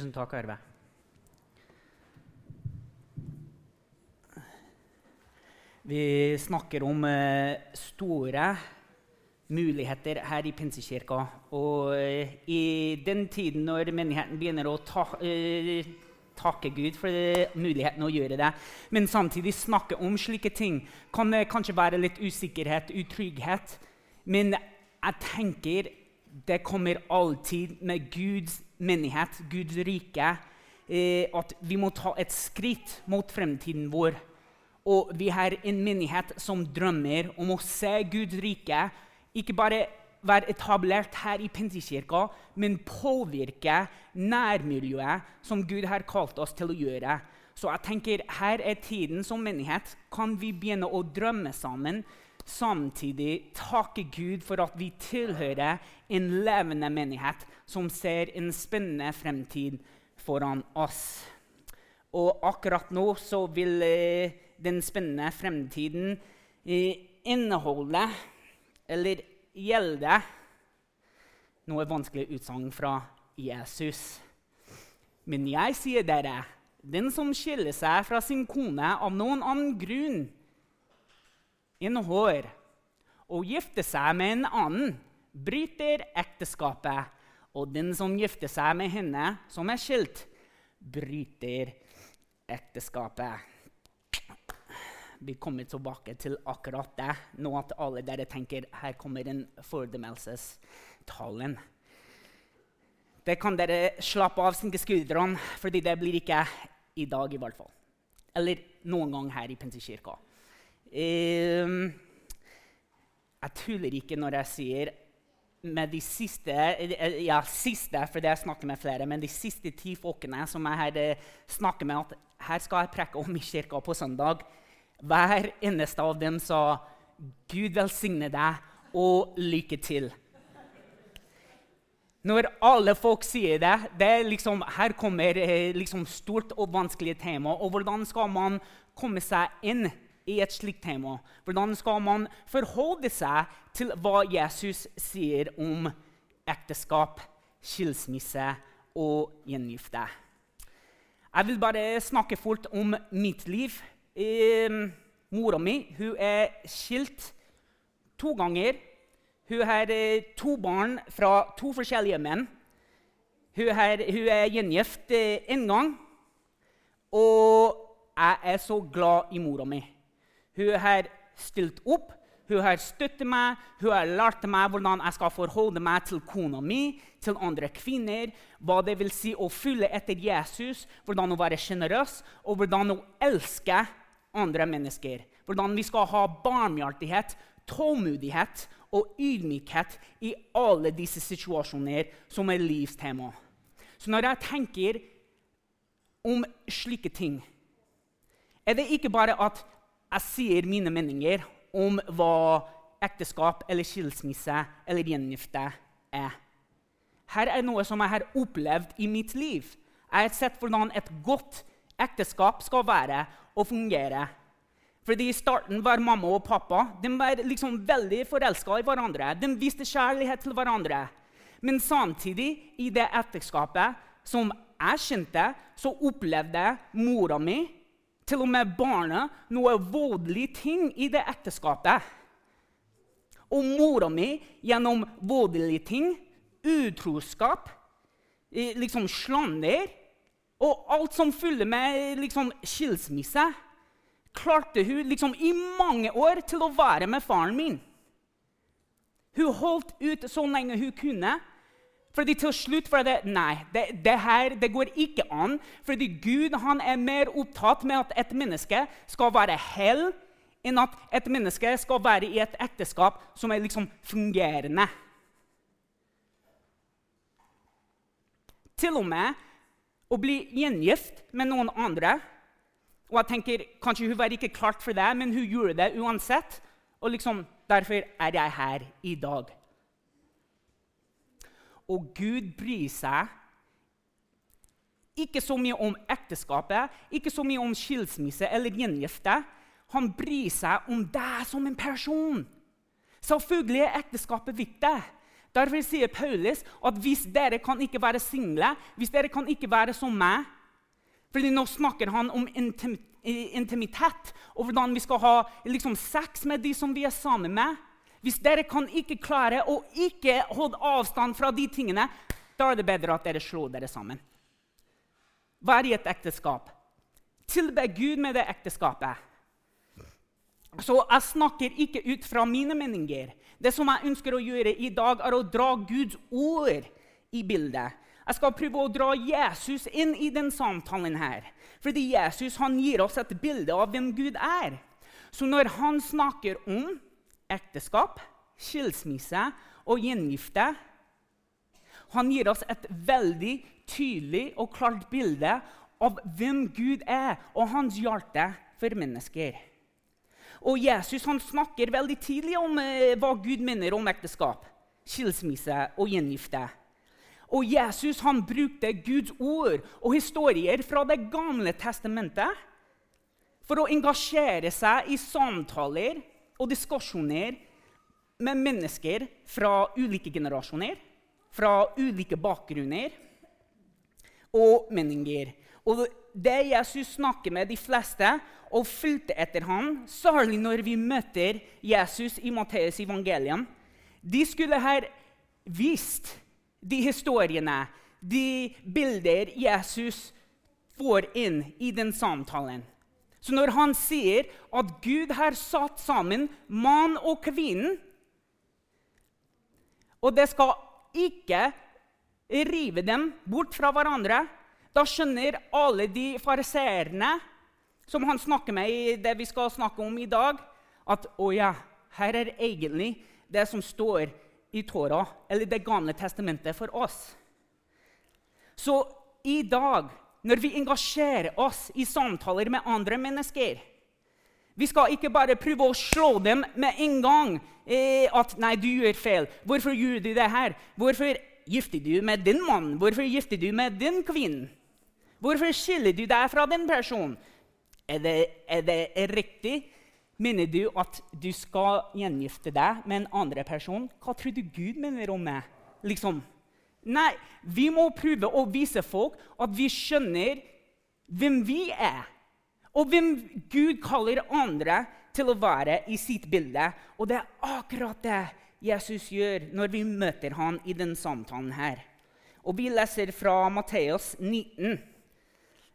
Tusen takk, Arve. Vi snakker om eh, store muligheter her i Pinsekirka. Og eh, i den tiden når menigheten begynner å ta, eh, takke Gud for muligheten å gjøre det, men samtidig snakke om slike ting, kan det kanskje være litt usikkerhet, utrygghet. Men jeg tenker det kommer alltid med Guds menighet, Guds rike, eh, at vi må ta et skritt mot fremtiden vår. Og vi har en menighet som drømmer om å se Guds rike ikke bare være etablert her i Pentekirka, men påvirke nærmiljøet som Gud har kalt oss til å gjøre. Så jeg tenker her er tiden som menighet. Kan vi begynne å drømme sammen? Samtidig takke Gud for at vi tilhører en levende menighet som ser en spennende fremtid foran oss. Og akkurat nå så vil eh, den spennende fremtiden eh, inneholde eller gjelde noe vanskelig utsagn fra Jesus. Men jeg sier dere, den som skiller seg fra sin kone av noen annen grunn enn hår, og gifter seg med en annen, bryter ekteskapet. Og den som gifter seg med henne som er skilt, bryter ekteskapet vi kommer tilbake til akkurat det. Nå at alle dere tenker her kommer en fordømmelsestalen. Det kan dere slappe av senke skuldrene, fordi det blir ikke i dag. i hvert fall. Eller noen gang her i Pinsekirka. Um, jeg tuller ikke når jeg sier med de siste ja, siste, fordi jeg snakker med flere, men de siste ti folkene som jeg her eh, snakker med, at her skal jeg preke om i kirka på søndag hver eneste av dem sa 'Gud velsigne deg og lykke til'. Når alle folk sier det, det er liksom, her kommer eh, liksom stort og vanskelig tema. Og hvordan skal man komme seg inn i et slikt tema? Hvordan skal man forholde seg til hva Jesus sier om ekteskap, skilsmisse og gjengifte? Jeg vil bare snakke fort om mitt liv. Um, Mora mi er skilt to ganger. Hun har eh, to barn fra to forskjellige menn. Hun, har, hun er gjengift én eh, gang. Og jeg er så glad i mora mi. Hun har stilt opp, hun har støttet meg, hun har lært meg hvordan jeg skal forholde meg til kona mi, til andre kvinner, hva det vil si å følge etter Jesus, hvordan å være sjenerøs, og hvordan å elske andre mennesker. Hvordan vi skal ha barmhjertighet, tålmodighet og ydmykhet i alle disse situasjoner som er livstema. Så når jeg tenker om slike ting, er det ikke bare at jeg sier mine meninger om hva ekteskap eller skilsmisse eller gjengifte er. Her er noe som jeg har opplevd i mitt liv. Jeg har sett hvordan et godt ekteskap skal være og fungere. Fordi I starten var mamma og pappa de var liksom veldig forelska i hverandre. De viste kjærlighet til hverandre. Men samtidig, i det ekteskapet som jeg kjente, så opplevde mora mi, til og med barnet, noe voldelig ting i det ekteskapet. Og mora mi, gjennom voldelige ting, utroskap, liksom slander og alt som følger med liksom, skilsmisse, klarte hun liksom i mange år til å være med faren min. Hun holdt ut så lenge hun kunne. Fordi til slutt var det nei, det, det her det går ikke an. Fordi Gud han er mer opptatt med at et menneske skal være hell, enn at et menneske skal være i et ekteskap som er liksom fungerende. Til og med å bli gjengift med noen andre. Og jeg tenker, Kanskje hun var ikke klart for det, men hun gjorde det uansett. Og liksom, derfor er jeg her i dag. Og Gud bryr seg ikke så mye om ekteskapet, ikke så mye om skilsmisse eller gjengifte. Han bryr seg om deg som en person. Selvfølgelig er ekteskapet viktig. Derfor sier Paulus at hvis dere kan ikke være single, hvis dere kan ikke være som meg fordi Nå snakker han om intimitet og hvordan vi skal ha liksom, sex med de som vi er sammen med. Hvis dere kan ikke klare å ikke holde avstand fra de tingene, da er det bedre at dere slår dere sammen. Vær i et ekteskap. Tilbe Gud med det ekteskapet. Så jeg snakker ikke ut fra mine meninger. Det som jeg ønsker å gjøre i dag, er å dra Guds ord i bildet. Jeg skal prøve å dra Jesus inn i den samtalen her. Fordi Jesus han gir oss et bilde av hvem Gud er. Så når han snakker om ekteskap, skilsmisse og gjengifte Han gir oss et veldig tydelig og klart bilde av hvem Gud er, og hans hjerte for mennesker. Og Jesus han snakker veldig tidlig om eh, hva Gud mener om ekteskap, skilsmisse og gjengifte. Og Jesus han brukte Guds ord og historier fra Det gamle testamentet for å engasjere seg i samtaler og diskusjoner med mennesker fra ulike generasjoner, fra ulike bakgrunner og meninger. Og det Jesus snakker med de fleste og fulgte etter ham, særlig når vi møter Jesus i Matteus evangelium, de skulle ha vist de historiene, de bilder Jesus får inn i den samtalen. Så når han sier at Gud har satt sammen mann og kvinne, og det skal ikke rive dem bort fra hverandre da skjønner alle de fariseerne som han snakker med i det vi skal snakke om i dag, at å ja, her er egentlig det som står i Torah, eller Det gamle testamentet, for oss. Så i dag, når vi engasjerer oss i samtaler med andre mennesker Vi skal ikke bare prøve å slå dem med en gang. Eh, at 'nei, du gjør feil'. 'Hvorfor gjør du det her?' 'Hvorfor gifter du med din mann?' 'Hvorfor gifter du med din kvinnen?' Hvorfor skiller du deg fra den personen? Er det, er det riktig? Mener du at du skal gjengifte deg med en andre person? Hva tror du Gud mener om meg? Liksom. Nei, vi må prøve å vise folk at vi skjønner hvem vi er. Og hvem Gud kaller andre til å være i sitt bilde. Og det er akkurat det Jesus gjør når vi møter ham i denne samtalen. her. Og Vi leser fra Matteus 19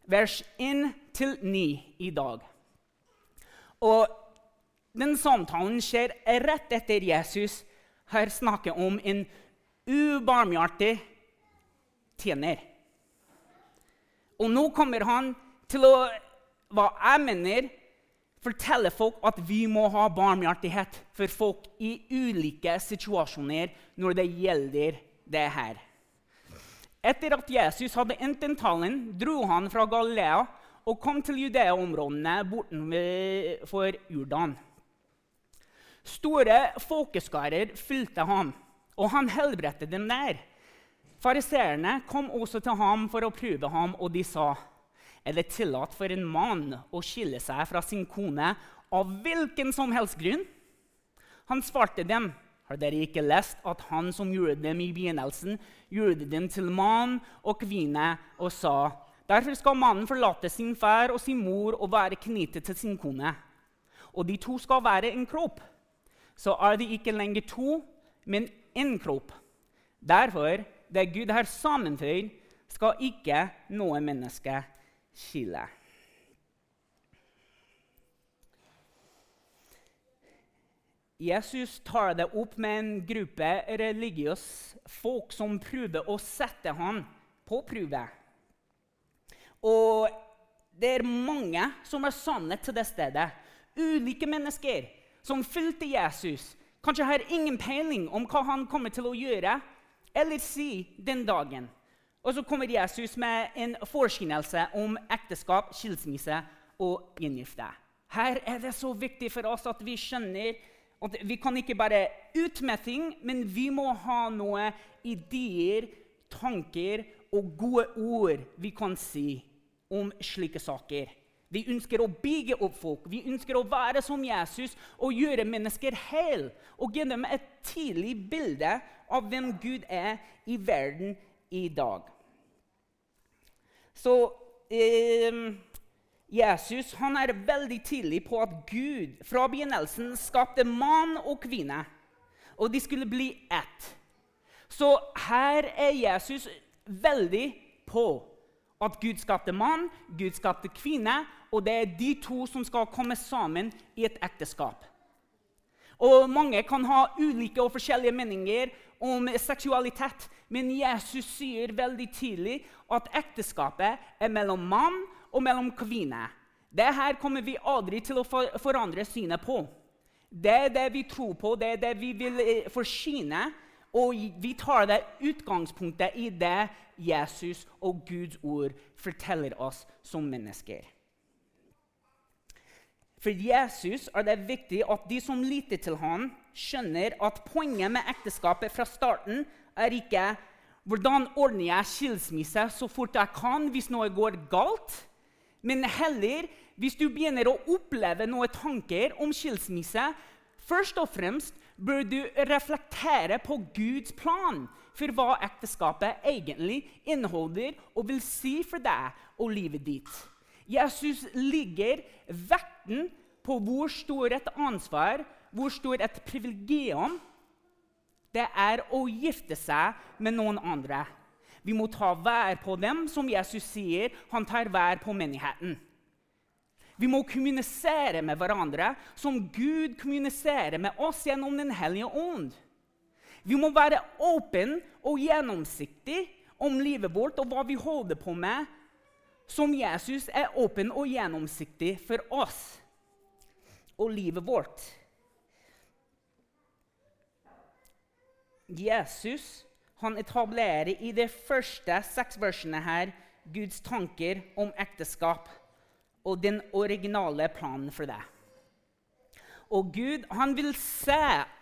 vers 1-9 i dag. Og den samtalen skjer rett etter Jesus har snakket om en ubarmhjertig tjener. Og nå kommer han til å hva jeg mener, fortelle folk at vi må ha barmhjertighet for folk i ulike situasjoner når det gjelder det her. Etter at Jesus hadde endt den talen, dro han fra Galilea og kom til Judea-områdene bortenfor Jordan. Store folkeskarer fulgte ham, og han helbredte dem der. Fariseerne kom også til ham for å prøve ham, og de sa, 'Er det tillatt for en mann å skille seg fra sin kone av hvilken som helst grunn?' Han svarte dem, har dere ikke lest at han som gjorde dem i begynnelsen, gjorde dem til mann og kvinne og sa:" Derfor skal mannen forlate sin far og sin mor og være knyttet til sin kone. Og de to skal være en kropp. Så er de ikke lenger to, men kropp. Derfor, det Gud har sammenføyd, skal ikke noe menneske skille. Jesus tar det opp med en gruppe religiøse folk som prøver å sette ham på prøve. Og det er mange som er sanne til det stedet. Ulike mennesker som fulgte Jesus. Kanskje har ingen peiling om hva han kommer til å gjøre eller si den dagen. Og så kommer Jesus med en forkynnelse om ekteskap, skilsmisse og gjengifte. Her er det så viktig for oss at vi skjønner at vi kan ikke bare ut med ting, men vi må ha noen ideer, tanker og gode ord vi kan si om slike saker. Vi ønsker å bygge opp folk. Vi ønsker å være som Jesus og gjøre mennesker hel. Og dem et tidlig bilde av hvem Gud er i verden i dag. Så eh, Jesus han er veldig tidlig på at Gud fra begynnelsen skapte mann og kvinne, og de skulle bli ett. Så her er Jesus veldig på at Gud skapte mann, Gud skapte kvinne, og det er de to som skal komme sammen i et ekteskap. Og Mange kan ha ulike og forskjellige meninger om seksualitet, men Jesus sier veldig tidlig at ekteskapet er mellom mann og mellom kvinne. Det her kommer vi aldri til å forandre synet på. Det er det vi tror på, det er det vi vil eh, forsyne. Og vi tar det utgangspunktet i det Jesus og Guds ord forteller oss som mennesker. For Jesus er det viktig at de som lytter til ham, skjønner at poenget med ekteskapet fra starten er ikke hvordan ordner jeg skilsmisse så fort jeg kan hvis noe går galt, men heller hvis du begynner å oppleve noen tanker om skilsmisse, først og fremst bør du reflektere på Guds plan for hva ekteskapet egentlig inneholder og vil si for deg og livet ditt. Jesus ligger vekten på hvor stor et ansvar, hvor stor et privilegium det er å gifte seg med noen andre. Vi må ta vær på dem, som Jesus sier han tar vær på menigheten. Vi må kommunisere med hverandre som Gud kommuniserer med oss gjennom Den hellige ånd. Vi må være åpne og gjennomsiktige om livet vårt og hva vi holder på med, som Jesus er åpen og gjennomsiktig for oss og livet vårt. Jesus han etablerer i de første seks versene her Guds tanker om ekteskap og den originale planen for det. Og Gud han vil se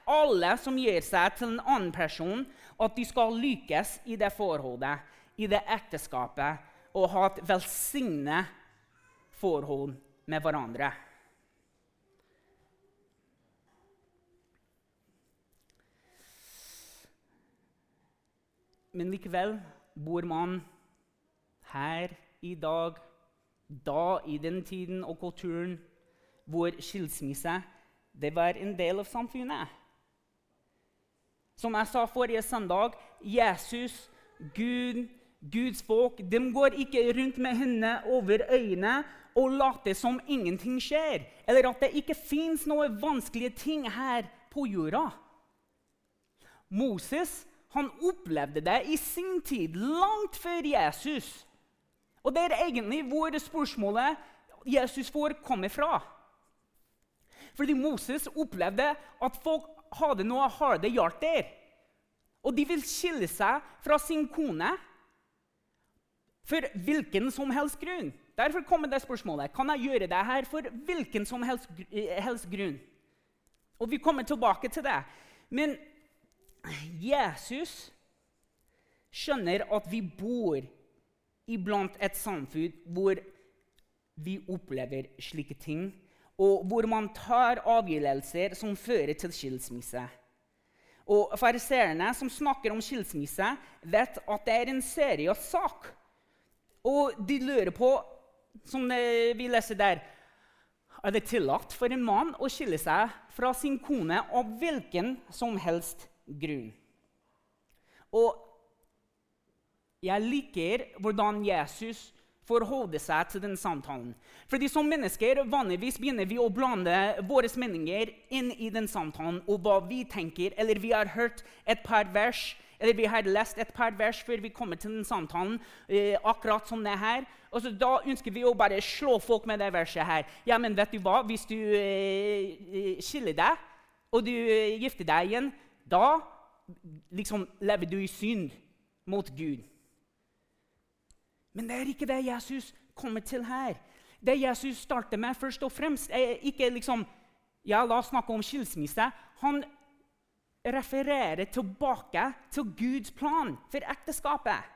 alle som gir seg til en annen person, at de skal lykkes i det forholdet, i det ekteskapet, og ha et velsignet forhold med hverandre. Men likevel bor man her i dag da, i den tiden og kulturen hvor skilsmisse det var en del av samfunnet. Som jeg sa forrige søndag, Jesus, Gud, Guds folk de går ikke rundt med hendene over øynene og later som ingenting skjer, eller at det ikke fins noen vanskelige ting her på jorda. Moses han opplevde det i sin tid, langt før Jesus. Og det er egentlig hvor spørsmålet Jesus får, komme fra. Fordi Moses opplevde at folk hadde noe harde hjerter. Og de vil skille seg fra sin kone for hvilken som helst grunn. Derfor kommer det spørsmålet kan jeg gjøre det her for hvilken som helst, helst grunn. Og vi kommer tilbake til det. Men Jesus skjønner at vi bor iblant et samfunn hvor vi opplever slike ting, og hvor man tar avgjørelser som fører til skilsmisse. Og Fariseerne som snakker om skilsmisse, vet at det er en seriøs sak. Og de lurer på, som vi leser der Er det tillatt for en mann å skille seg fra sin kone av hvilken som helst grunn? Og jeg liker hvordan Jesus forholder seg til den samtalen. Fordi Som mennesker vanligvis begynner vi å blande våre meninger inn i den samtalen og hva vi tenker, eller vi har hørt et par vers, eller vi har lest et par vers før vi kommer til den samtalen. Eh, akkurat som det her. Og så Da ønsker vi å bare slå folk med det verset her. Ja, men vet du hva? Hvis du eh, eh skiller deg, og du eh, gifter deg igjen, da liksom lever du i synd mot Gud. Men det er ikke det Jesus kommer til her. Det Jesus starter med, først og fremst, er ikke liksom Ja, la oss snakke om skilsmisse. Han refererer tilbake til Guds plan for ekteskapet.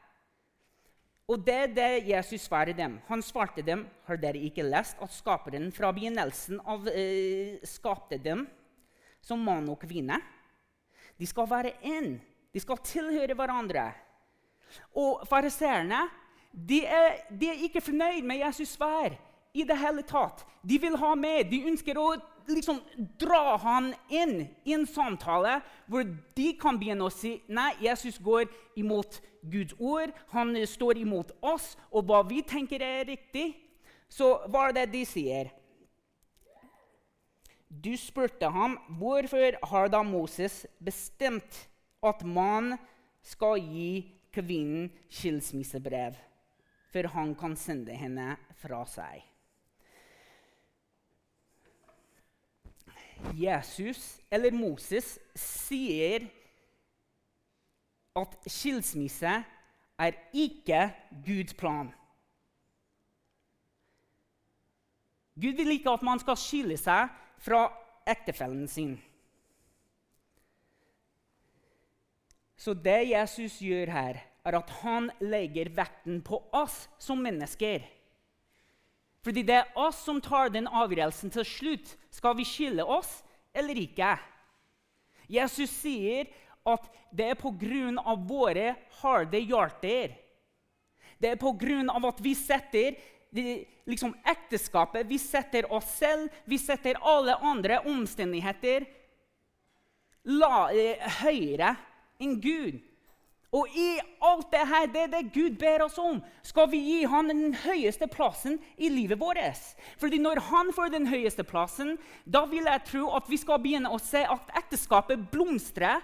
Og det er det Jesus svarer dem. Han svarte dem, har dere ikke lest at skaperen fra begynnelsen av eh, skapte dem som mann og kvinne? De skal være én. De skal tilhøre hverandre. Og fariseerne de er, de er ikke fornøyd med Jesus' svar i det hele tatt. De vil ha med. De ønsker å liksom dra han inn i en samtale hvor de kan begynne å si nei, Jesus går imot Guds ord, han står imot oss og hva vi tenker er riktig. Så hva er det de sier? Du spurte ham hvorfor har da Moses bestemt at man skal gi kvinnen skilsmissebrev, før han kan sende henne fra seg. Jesus eller Moses sier at skilsmisse er ikke Guds plan. Gud vil ikke at man skal skille seg fra ektefellen sin. Så det Jesus gjør her, er at han legger vekten på oss som mennesker. Fordi det er oss som tar den avgjørelsen til slutt. Skal vi skille oss eller ikke? Jesus sier at det er pga. våre harde hjerter. Det er pga. at vi setter liksom, ekteskapet, vi setter oss selv, vi setter alle andre omstendigheter la, eh, høyere enn Gud. Og i alt det her, det er det Gud ber oss om. Skal vi gi han den høyeste plassen i livet vårt? Fordi når han får den høyeste plassen, da vil jeg tro at vi skal begynne å se at ekteskapet blomstrer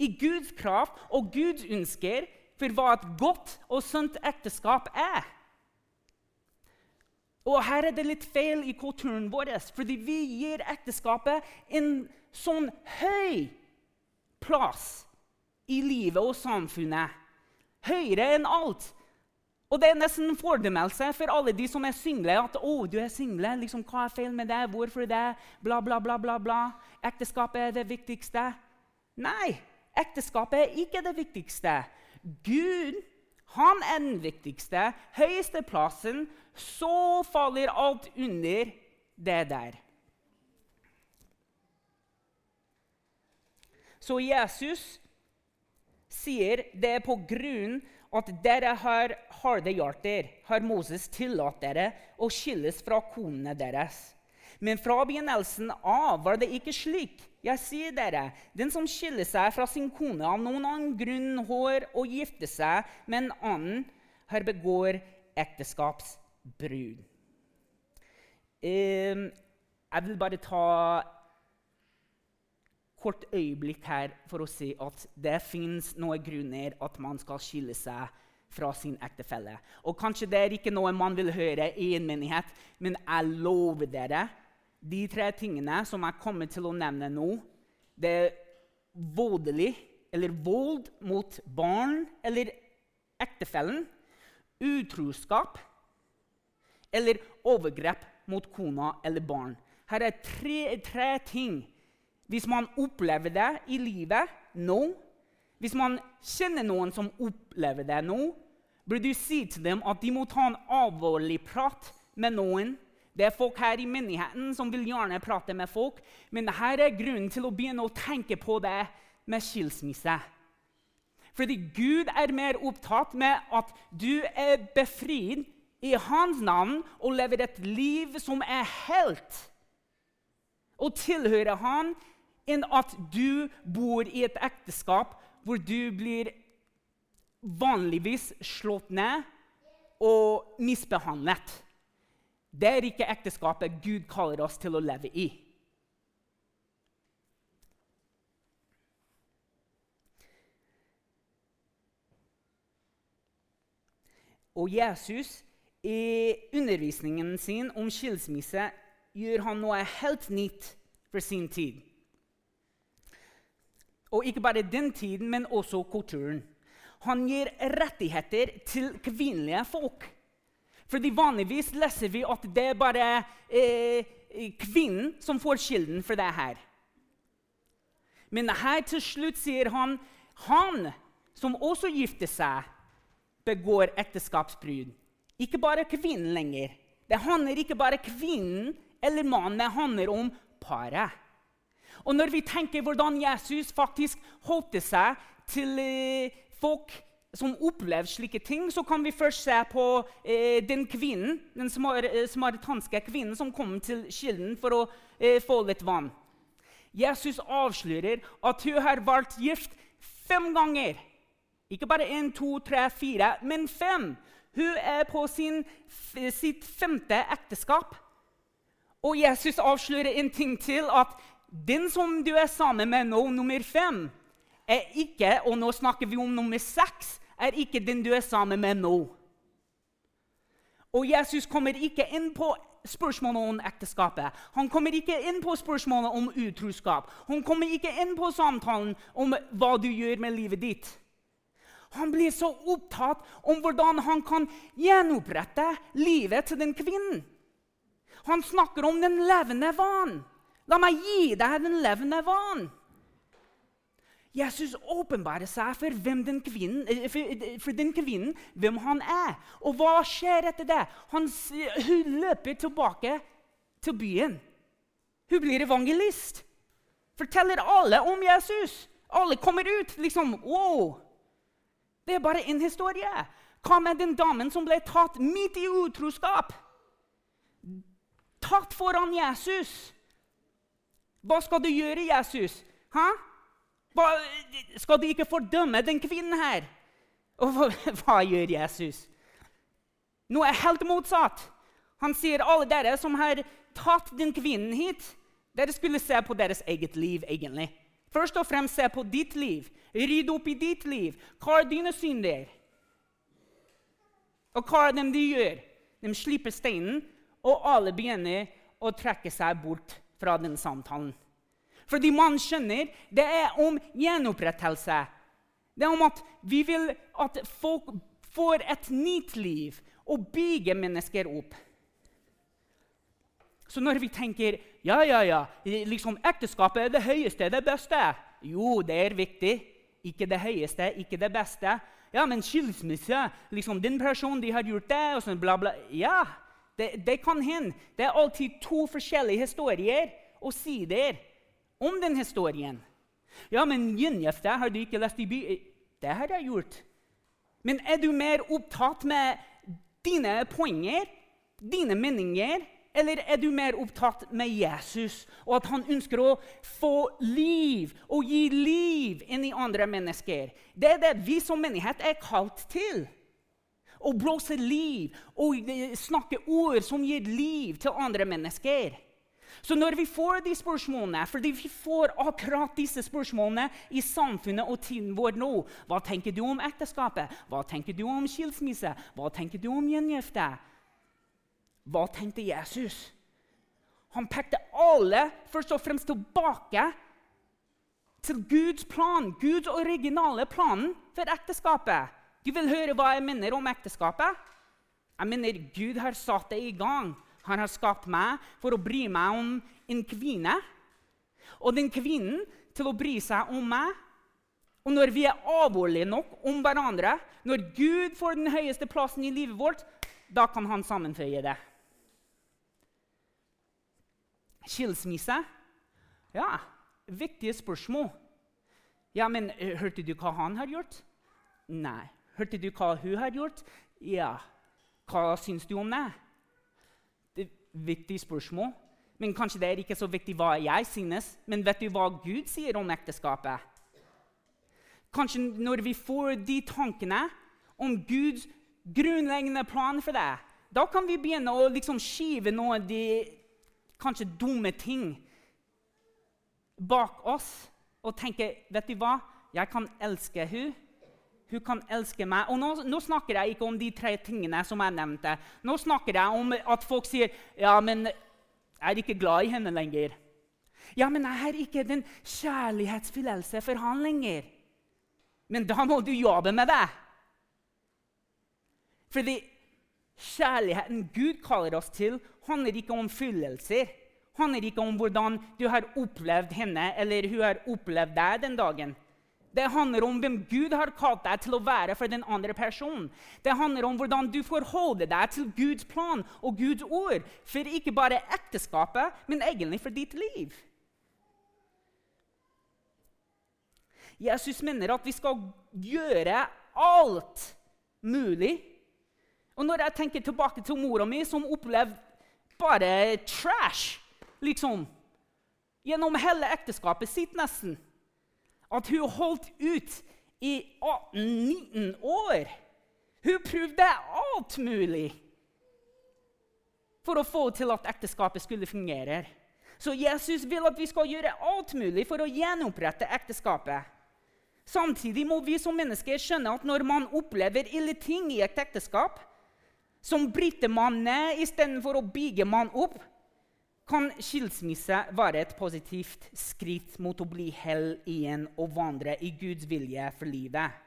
i Guds kraft og Guds ønsker for hva et godt og sunt ekteskap er. Og her er det litt feil i kulturen vår, fordi vi gir ekteskapet en sånn høy plass i livet og samfunnet. Høyere enn alt. Og det er nesten en fordømmelse for alle de som er single. At 'Å, du er single. Liksom, hva er feil med deg? Hvorfor det?' Bla, bla, bla, bla, bla. Ekteskapet er det viktigste. Nei, ekteskapet er ikke det viktigste. Gud, han er den viktigste. Høyeste plassen. Så faller alt under det der. Så Jesus sier det er på grunn at dere har harde hjerter, har Moses tillatt dere å skilles fra konene deres. Men fra begynnelsen av var det ikke slik. Jeg sier dere, den som skiller seg fra sin kone av noen annen grunn har å gifte seg med en annen, her begår ekteskapsbrudd. Um, jeg vil bare ta kort øyeblikk her for å si at det fins noen grunner at man skal skille seg fra sin ektefelle. Og Kanskje det er ikke noe man vil høre i en menighet, men jeg lover dere de tre tingene som jeg kommer til å nevne nå, det er voldelig eller vold mot barn eller ektefellen, utroskap eller overgrep mot kona eller barn. Her er tre, tre ting hvis man opplever det i livet nå, hvis man kjenner noen som opplever det nå, bør du si til dem at de må ta en alvorlig prat med noen. Det er folk her i menigheten som vil gjerne prate med folk, men dette er grunnen til å begynne å tenke på det med skilsmisse. Fordi Gud er mer opptatt med at du er befridd i hans navn og lever et liv som er helt. Og tilhører han enn at du bor i et ekteskap hvor du blir vanligvis slått ned og misbehandlet. Det er ikke ekteskapet Gud kaller oss til å leve i. Og Jesus, i undervisningen sin om skilsmisse, gjør han noe helt nytt for sin tid. Og ikke bare den tiden, men også kulturen. Han gir rettigheter til kvinnelige folk. Fordi Vanligvis leser vi at det er bare eh, kvinnen som får skylden for det her. Men her til slutt sier han han som også gifter seg, begår ekteskapsbrudd. Ikke bare kvinnen lenger. Det handler ikke bare kvinnen eller mannen, det handler om paret. Og når vi tenker hvordan Jesus faktisk holdt seg til eh, folk som opplevde slike ting, så kan vi først se på eh, den kvinnen, den smaritanske samaritanske kvinnen som kom til kilden for å eh, få litt vann. Jesus avslører at hun har vært gift fem ganger. Ikke bare én, to, tre, fire, men fem. Hun er på sin, sitt femte ekteskap. Og Jesus avslører en ting til, at den som du er sammen med nå, nummer fem, er ikke Og nå snakker vi om nummer seks er ikke den du er sammen med nå. Og Jesus kommer ikke inn på spørsmålet om ekteskapet. Han kommer ikke inn på spørsmålet om utroskap. Han kommer ikke inn på samtalen om hva du gjør med livet ditt. Han blir så opptatt om hvordan han kan gjenopprette livet til den kvinnen. Han snakker om den levende vann. La meg gi deg den levende vann. Jesus åpenbarer seg for, den kvinnen, eh, for, eh, for, den kvinnen, hvem han er. Og hva skjer etter det? Han, hun løper tilbake til byen. Hun blir evangelist. Forteller alle om Jesus. Alle kommer ut. liksom, wow. Det er bare en historie. Hva med den damen som ble tatt midt i utroskap? Tatt foran Jesus. Hva skal du gjøre, Jesus? Hæ? Hva, skal du ikke fordømme den kvinnen her? Og hva, hva gjør Jesus? Noe er helt motsatt. Han sier alle dere som har tatt den kvinnen hit, dere skulle se på deres eget liv. egentlig. Først og fremst se på ditt liv. Rydde opp i ditt liv. Hva er dine synder? Og hva er det de gjør? De slipper steinen, og alle begynner å trekke seg bort fra den samtalen. Fordi man skjønner det er om gjenopprettelse. Det er om at vi vil at folk får et nytt liv og bygger mennesker opp. Så når vi tenker ja, ja, ja, liksom ekteskapet er det høyeste, det beste Jo, det er viktig. Ikke det høyeste, ikke det beste. Ja, men skilsmisse liksom Den personen de har gjort det, og sånn bla, bla Ja, det, det kan hende. Det er alltid to forskjellige historier og sider om den historien. Ja, men gjengifte har du ikke lest i by... Det har jeg gjort. Men er du mer opptatt med dine poenger, dine meninger, eller er du mer opptatt med Jesus og at han ønsker å få liv og gi liv inn i andre mennesker? Det er det vi som menighet er kalt til. Å blåse liv og snakke ord som gir liv til andre mennesker. Så når vi får de spørsmålene, fordi vi får akkurat disse spørsmålene i samfunnet og tiden vår nå Hva tenker du om ekteskapet? Hva tenker du om skilsmisse? Hva tenker du om gjengifte? Hva tenkte Jesus? Han pekte alle først og fremst tilbake til Guds plan, Guds originale plan for ekteskapet. Du vil høre hva jeg mener om ekteskapet? Jeg mener Gud har satt det i gang. Han har skapt meg for å bry meg om en kvinne. Og den kvinnen til å bry seg om meg. Og når vi er alvorlige nok om hverandre, når Gud får den høyeste plassen i livet vårt, da kan han sammenføye det. Skilsmisse? Ja, viktige spørsmål. Ja, men eh, hørte du hva han har gjort? Nei. Hørte du hva hun har gjort? Ja. Hva syns du om det? Det er viktig spørsmål. Men kanskje det er ikke så viktig hva jeg synes. Men vet du hva Gud sier om ekteskapet? Kanskje når vi får de tankene om Guds grunnleggende plan for det, da kan vi begynne å liksom skyve noen av de kanskje dumme ting bak oss og tenke Vet du hva? Jeg kan elske henne hun kan elske meg. Og nå, nå, snakker jeg ikke om de tre tingene som jeg nevnte. Nå snakker jeg om at folk sier ja, men jeg er ikke glad i henne lenger. Ja, men jeg har ikke den kjærlighetsfølelse for han lenger. Men da må du jobbe med det. Fordi kjærligheten Gud kaller oss til, handler ikke om fyllelser handler ikke om hvordan du har opplevd henne eller hun har opplevd deg den dagen. Det handler om hvem Gud har kalt deg til å være for den andre personen. Det handler om hvordan du forholder deg til Guds plan og Guds ord. For ikke bare ekteskapet, men egentlig for ditt liv. Jesus mener at vi skal gjøre alt mulig. Og når jeg tenker tilbake til mora mi, som opplevde bare trash liksom, gjennom hele ekteskapet sitt, nesten At hun holdt ut i 18-19 år. Hun prøvde alt mulig for å få til at ekteskapet skulle fungere. Så Jesus vil at vi skal gjøre alt mulig for å gjenopprette ekteskapet. Samtidig må vi som mennesker skjønne at når man opplever ille ting i et ekteskap, som bryter man ned istedenfor å bygge man opp, kan skilsmisse være et positivt skritt mot å bli hell igjen og vandre i Guds vilje for livet.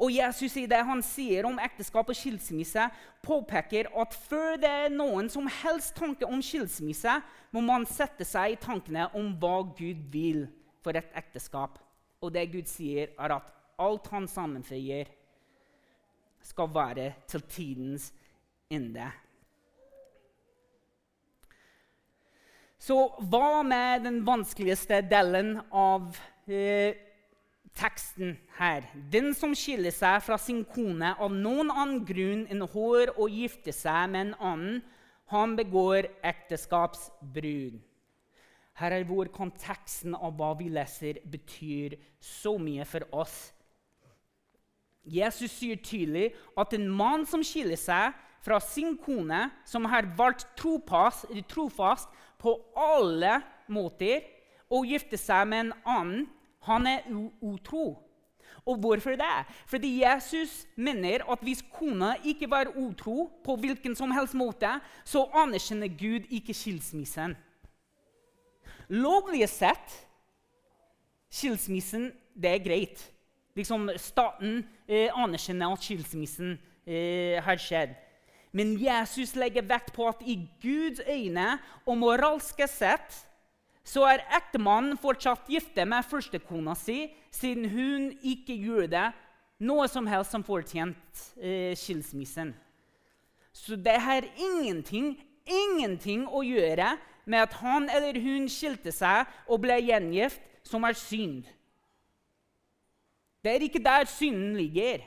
Og Jesus i det han sier om ekteskap og skilsmisse, påpeker at før det er noen som helst tanke om skilsmisse, må man sette seg i tankene om hva Gud vil for et ekteskap. Og det Gud sier, er at alt han sammenføyer, skal være til tidens ende. Så hva med den vanskeligste delen av eh, teksten her? Den som skiller seg fra sin kone av noen annen grunn enn hår og gifter seg med en annen, han begår ekteskapsbrudd. Her er hvor konteksten av hva vi leser, betyr så mye for oss. Jesus sier tydelig at en mann som skiller seg fra sin kone, som har valgt trofast, på alle måter, og gifter seg med en annen, han er utro. Og hvorfor det? Fordi Jesus mener at hvis kona ikke var utro på hvilken som helst måte, så anerkjenner Gud ikke skilsmissen. Lovlig sett skilsmissen, det er greit. Liksom, staten eh, anerkjenner at skilsmissen eh, har skjedd. Men Jesus legger vekt på at i Guds øyne og moralske sett så er ektemannen fortsatt gifte med førstekona si, siden hun ikke gjorde noe som helst som fortjente eh, skilsmissen. Så det har ingenting, ingenting å gjøre med at han eller hun skilte seg og ble gjengift, som er synd. Det er ikke der synden ligger.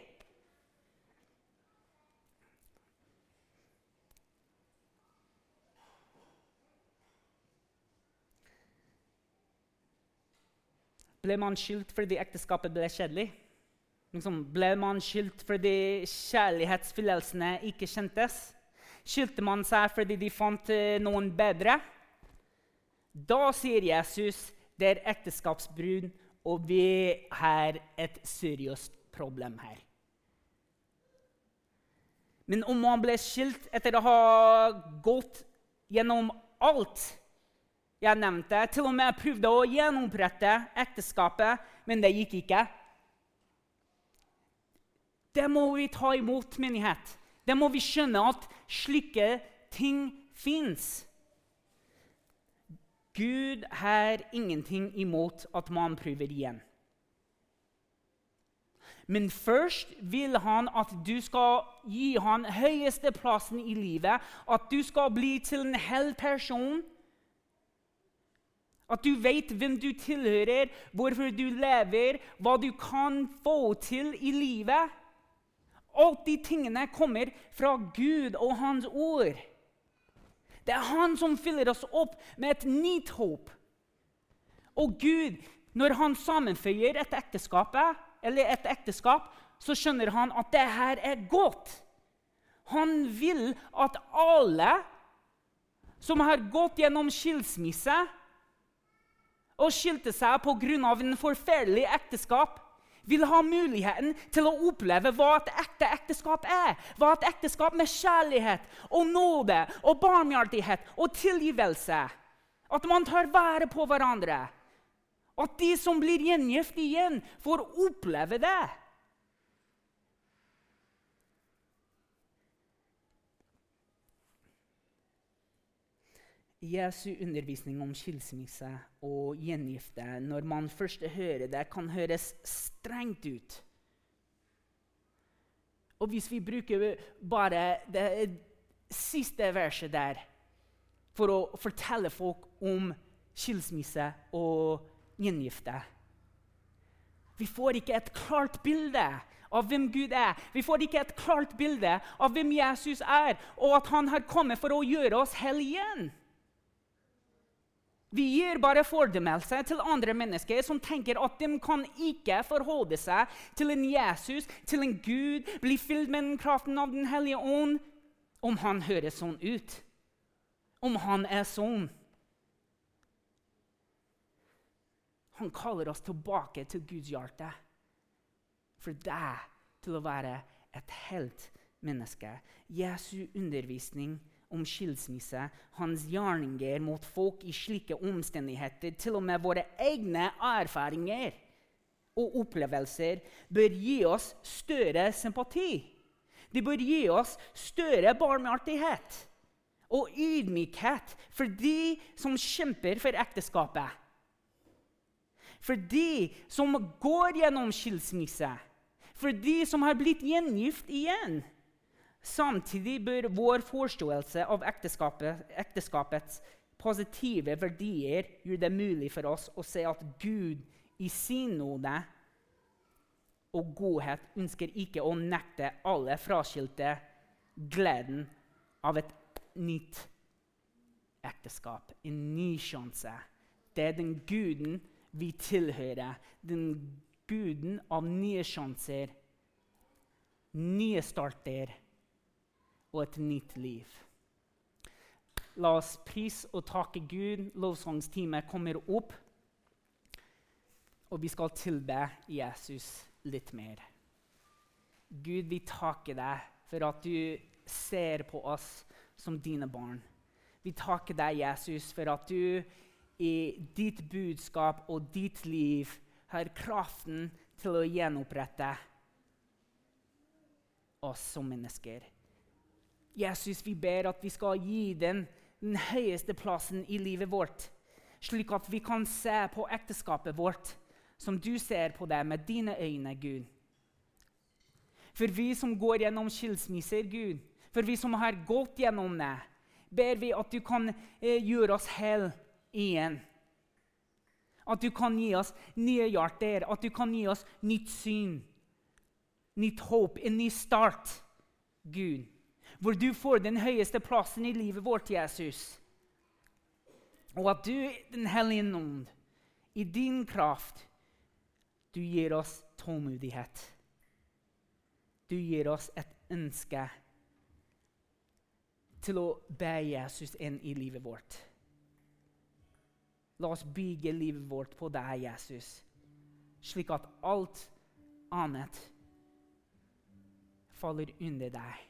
Ble man skilt fordi ekteskapet ble kjedelig? Liksom, ble man skilt fordi kjærlighetsfølelsene ikke kjentes? Skilte man seg fordi de fant eh, noen bedre? Da sier Jesus det er ekteskapsbrudd, og vi har et seriøst problem her. Men om man ble skilt etter å ha gått gjennom alt jeg nevnte, til og med jeg prøvde å gjenopprette ekteskapet, men det gikk ikke Det må vi ta imot, menighet. Det må vi skjønne at slike ting fins. Gud har ingenting imot at man prøver igjen. Men først vil han at du skal gi han høyeste plassen i livet. At du skal bli til en hel person. At du vet hvem du tilhører, hvorfor du lever, hva du kan få til i livet. Alt de tingene kommer fra Gud og Hans ord. Det er han som fyller oss opp med et nytt håp. Og Gud, når han sammenføyer et ekteskap, et ekteskap, så skjønner han at det her er godt. Han vil at alle som har gått gjennom skilsmisse og skilte seg pga. en forferdelig ekteskap, vil ha muligheten til å oppleve hva et ekte ekteskap er. Hva et ekteskap med kjærlighet og nåde og barmhjertighet og tilgivelse. At man tar vare på hverandre. At de som blir gjengift igjen, får oppleve det. Jesu undervisning om skilsmisse og gjengifte, når man først hører det, kan høres strengt ut. Og hvis vi bruker bare det siste verset der for å fortelle folk om skilsmisse og gjengifte Vi får ikke et klart bilde av hvem Gud er. Vi får ikke et klart bilde av hvem Jesus er, og at han har kommet for å gjøre oss hellige igjen. Vi gir bare fordømmelse til andre mennesker som tenker at de kan ikke forholde seg til en Jesus, til en Gud, bli fylt med den kraften av Den hellige ånd, om han høres sånn ut. Om han er sånn. Han kaller oss tilbake til Guds hjerte. For deg til å være et helt menneske. Jesu undervisning om skilsmisse, hans gjerninger mot folk i slike omstendigheter, til og med våre egne erfaringer og opplevelser, bør gi oss større sympati. De bør gi oss større barmhjertighet og ydmykhet for de som kjemper for ekteskapet. For de som går gjennom skilsmisse, for de som har blitt gjengift igjen. Samtidig bør vår forståelse av ekteskapet, ekteskapets positive verdier gjøre det mulig for oss å se at Gud i sin nåde og godhet ønsker ikke å nekte alle fraskilte gleden av et nytt ekteskap, en ny sjanse. Det er den guden vi tilhører, den guden av nye sjanser, nye starter og et nytt liv. La oss prise og takke Gud. Lovsangstime kommer opp. Og vi skal tilbe Jesus litt mer. Gud, vi takker deg for at du ser på oss som dine barn. Vi takker deg, Jesus, for at du i ditt budskap og ditt liv har kraften til å gjenopprette oss som mennesker. Jesus, vi ber at vi skal gi den den høyeste plassen i livet vårt, slik at vi kan se på ekteskapet vårt som du ser på det med dine øyne, Gud. For vi som går gjennom skilsmisser, Gud, for vi som har gått gjennom det, ber vi at du kan eh, gjøre oss hel igjen. At du kan gi oss nye hjerter, at du kan gi oss nytt syn, nytt håp, en ny start, Gud hvor du får den høyeste plassen i livet vårt, Jesus. Og at du, Den hellige ånd, i din kraft, du gir oss tålmodighet. Du gir oss et ønske til å be Jesus inn i livet vårt. La oss bygge livet vårt på deg, Jesus, slik at alt annet faller under deg.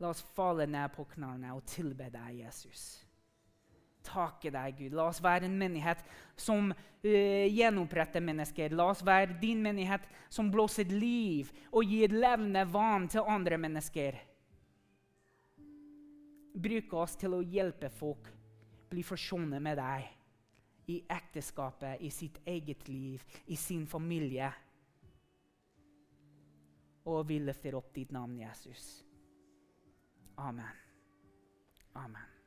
La oss falle ned på knærne og tilbe deg, Jesus. Takke deg, Gud. La oss være en menighet som uh, gjenoppretter mennesker. La oss være din menighet som blåser liv og gir levende vann til andre mennesker. Bruk oss til å hjelpe folk bli forsonet med deg i ekteskapet, i sitt eget liv, i sin familie. Og vi løfter opp ditt navn, Jesus. Amen. Amen.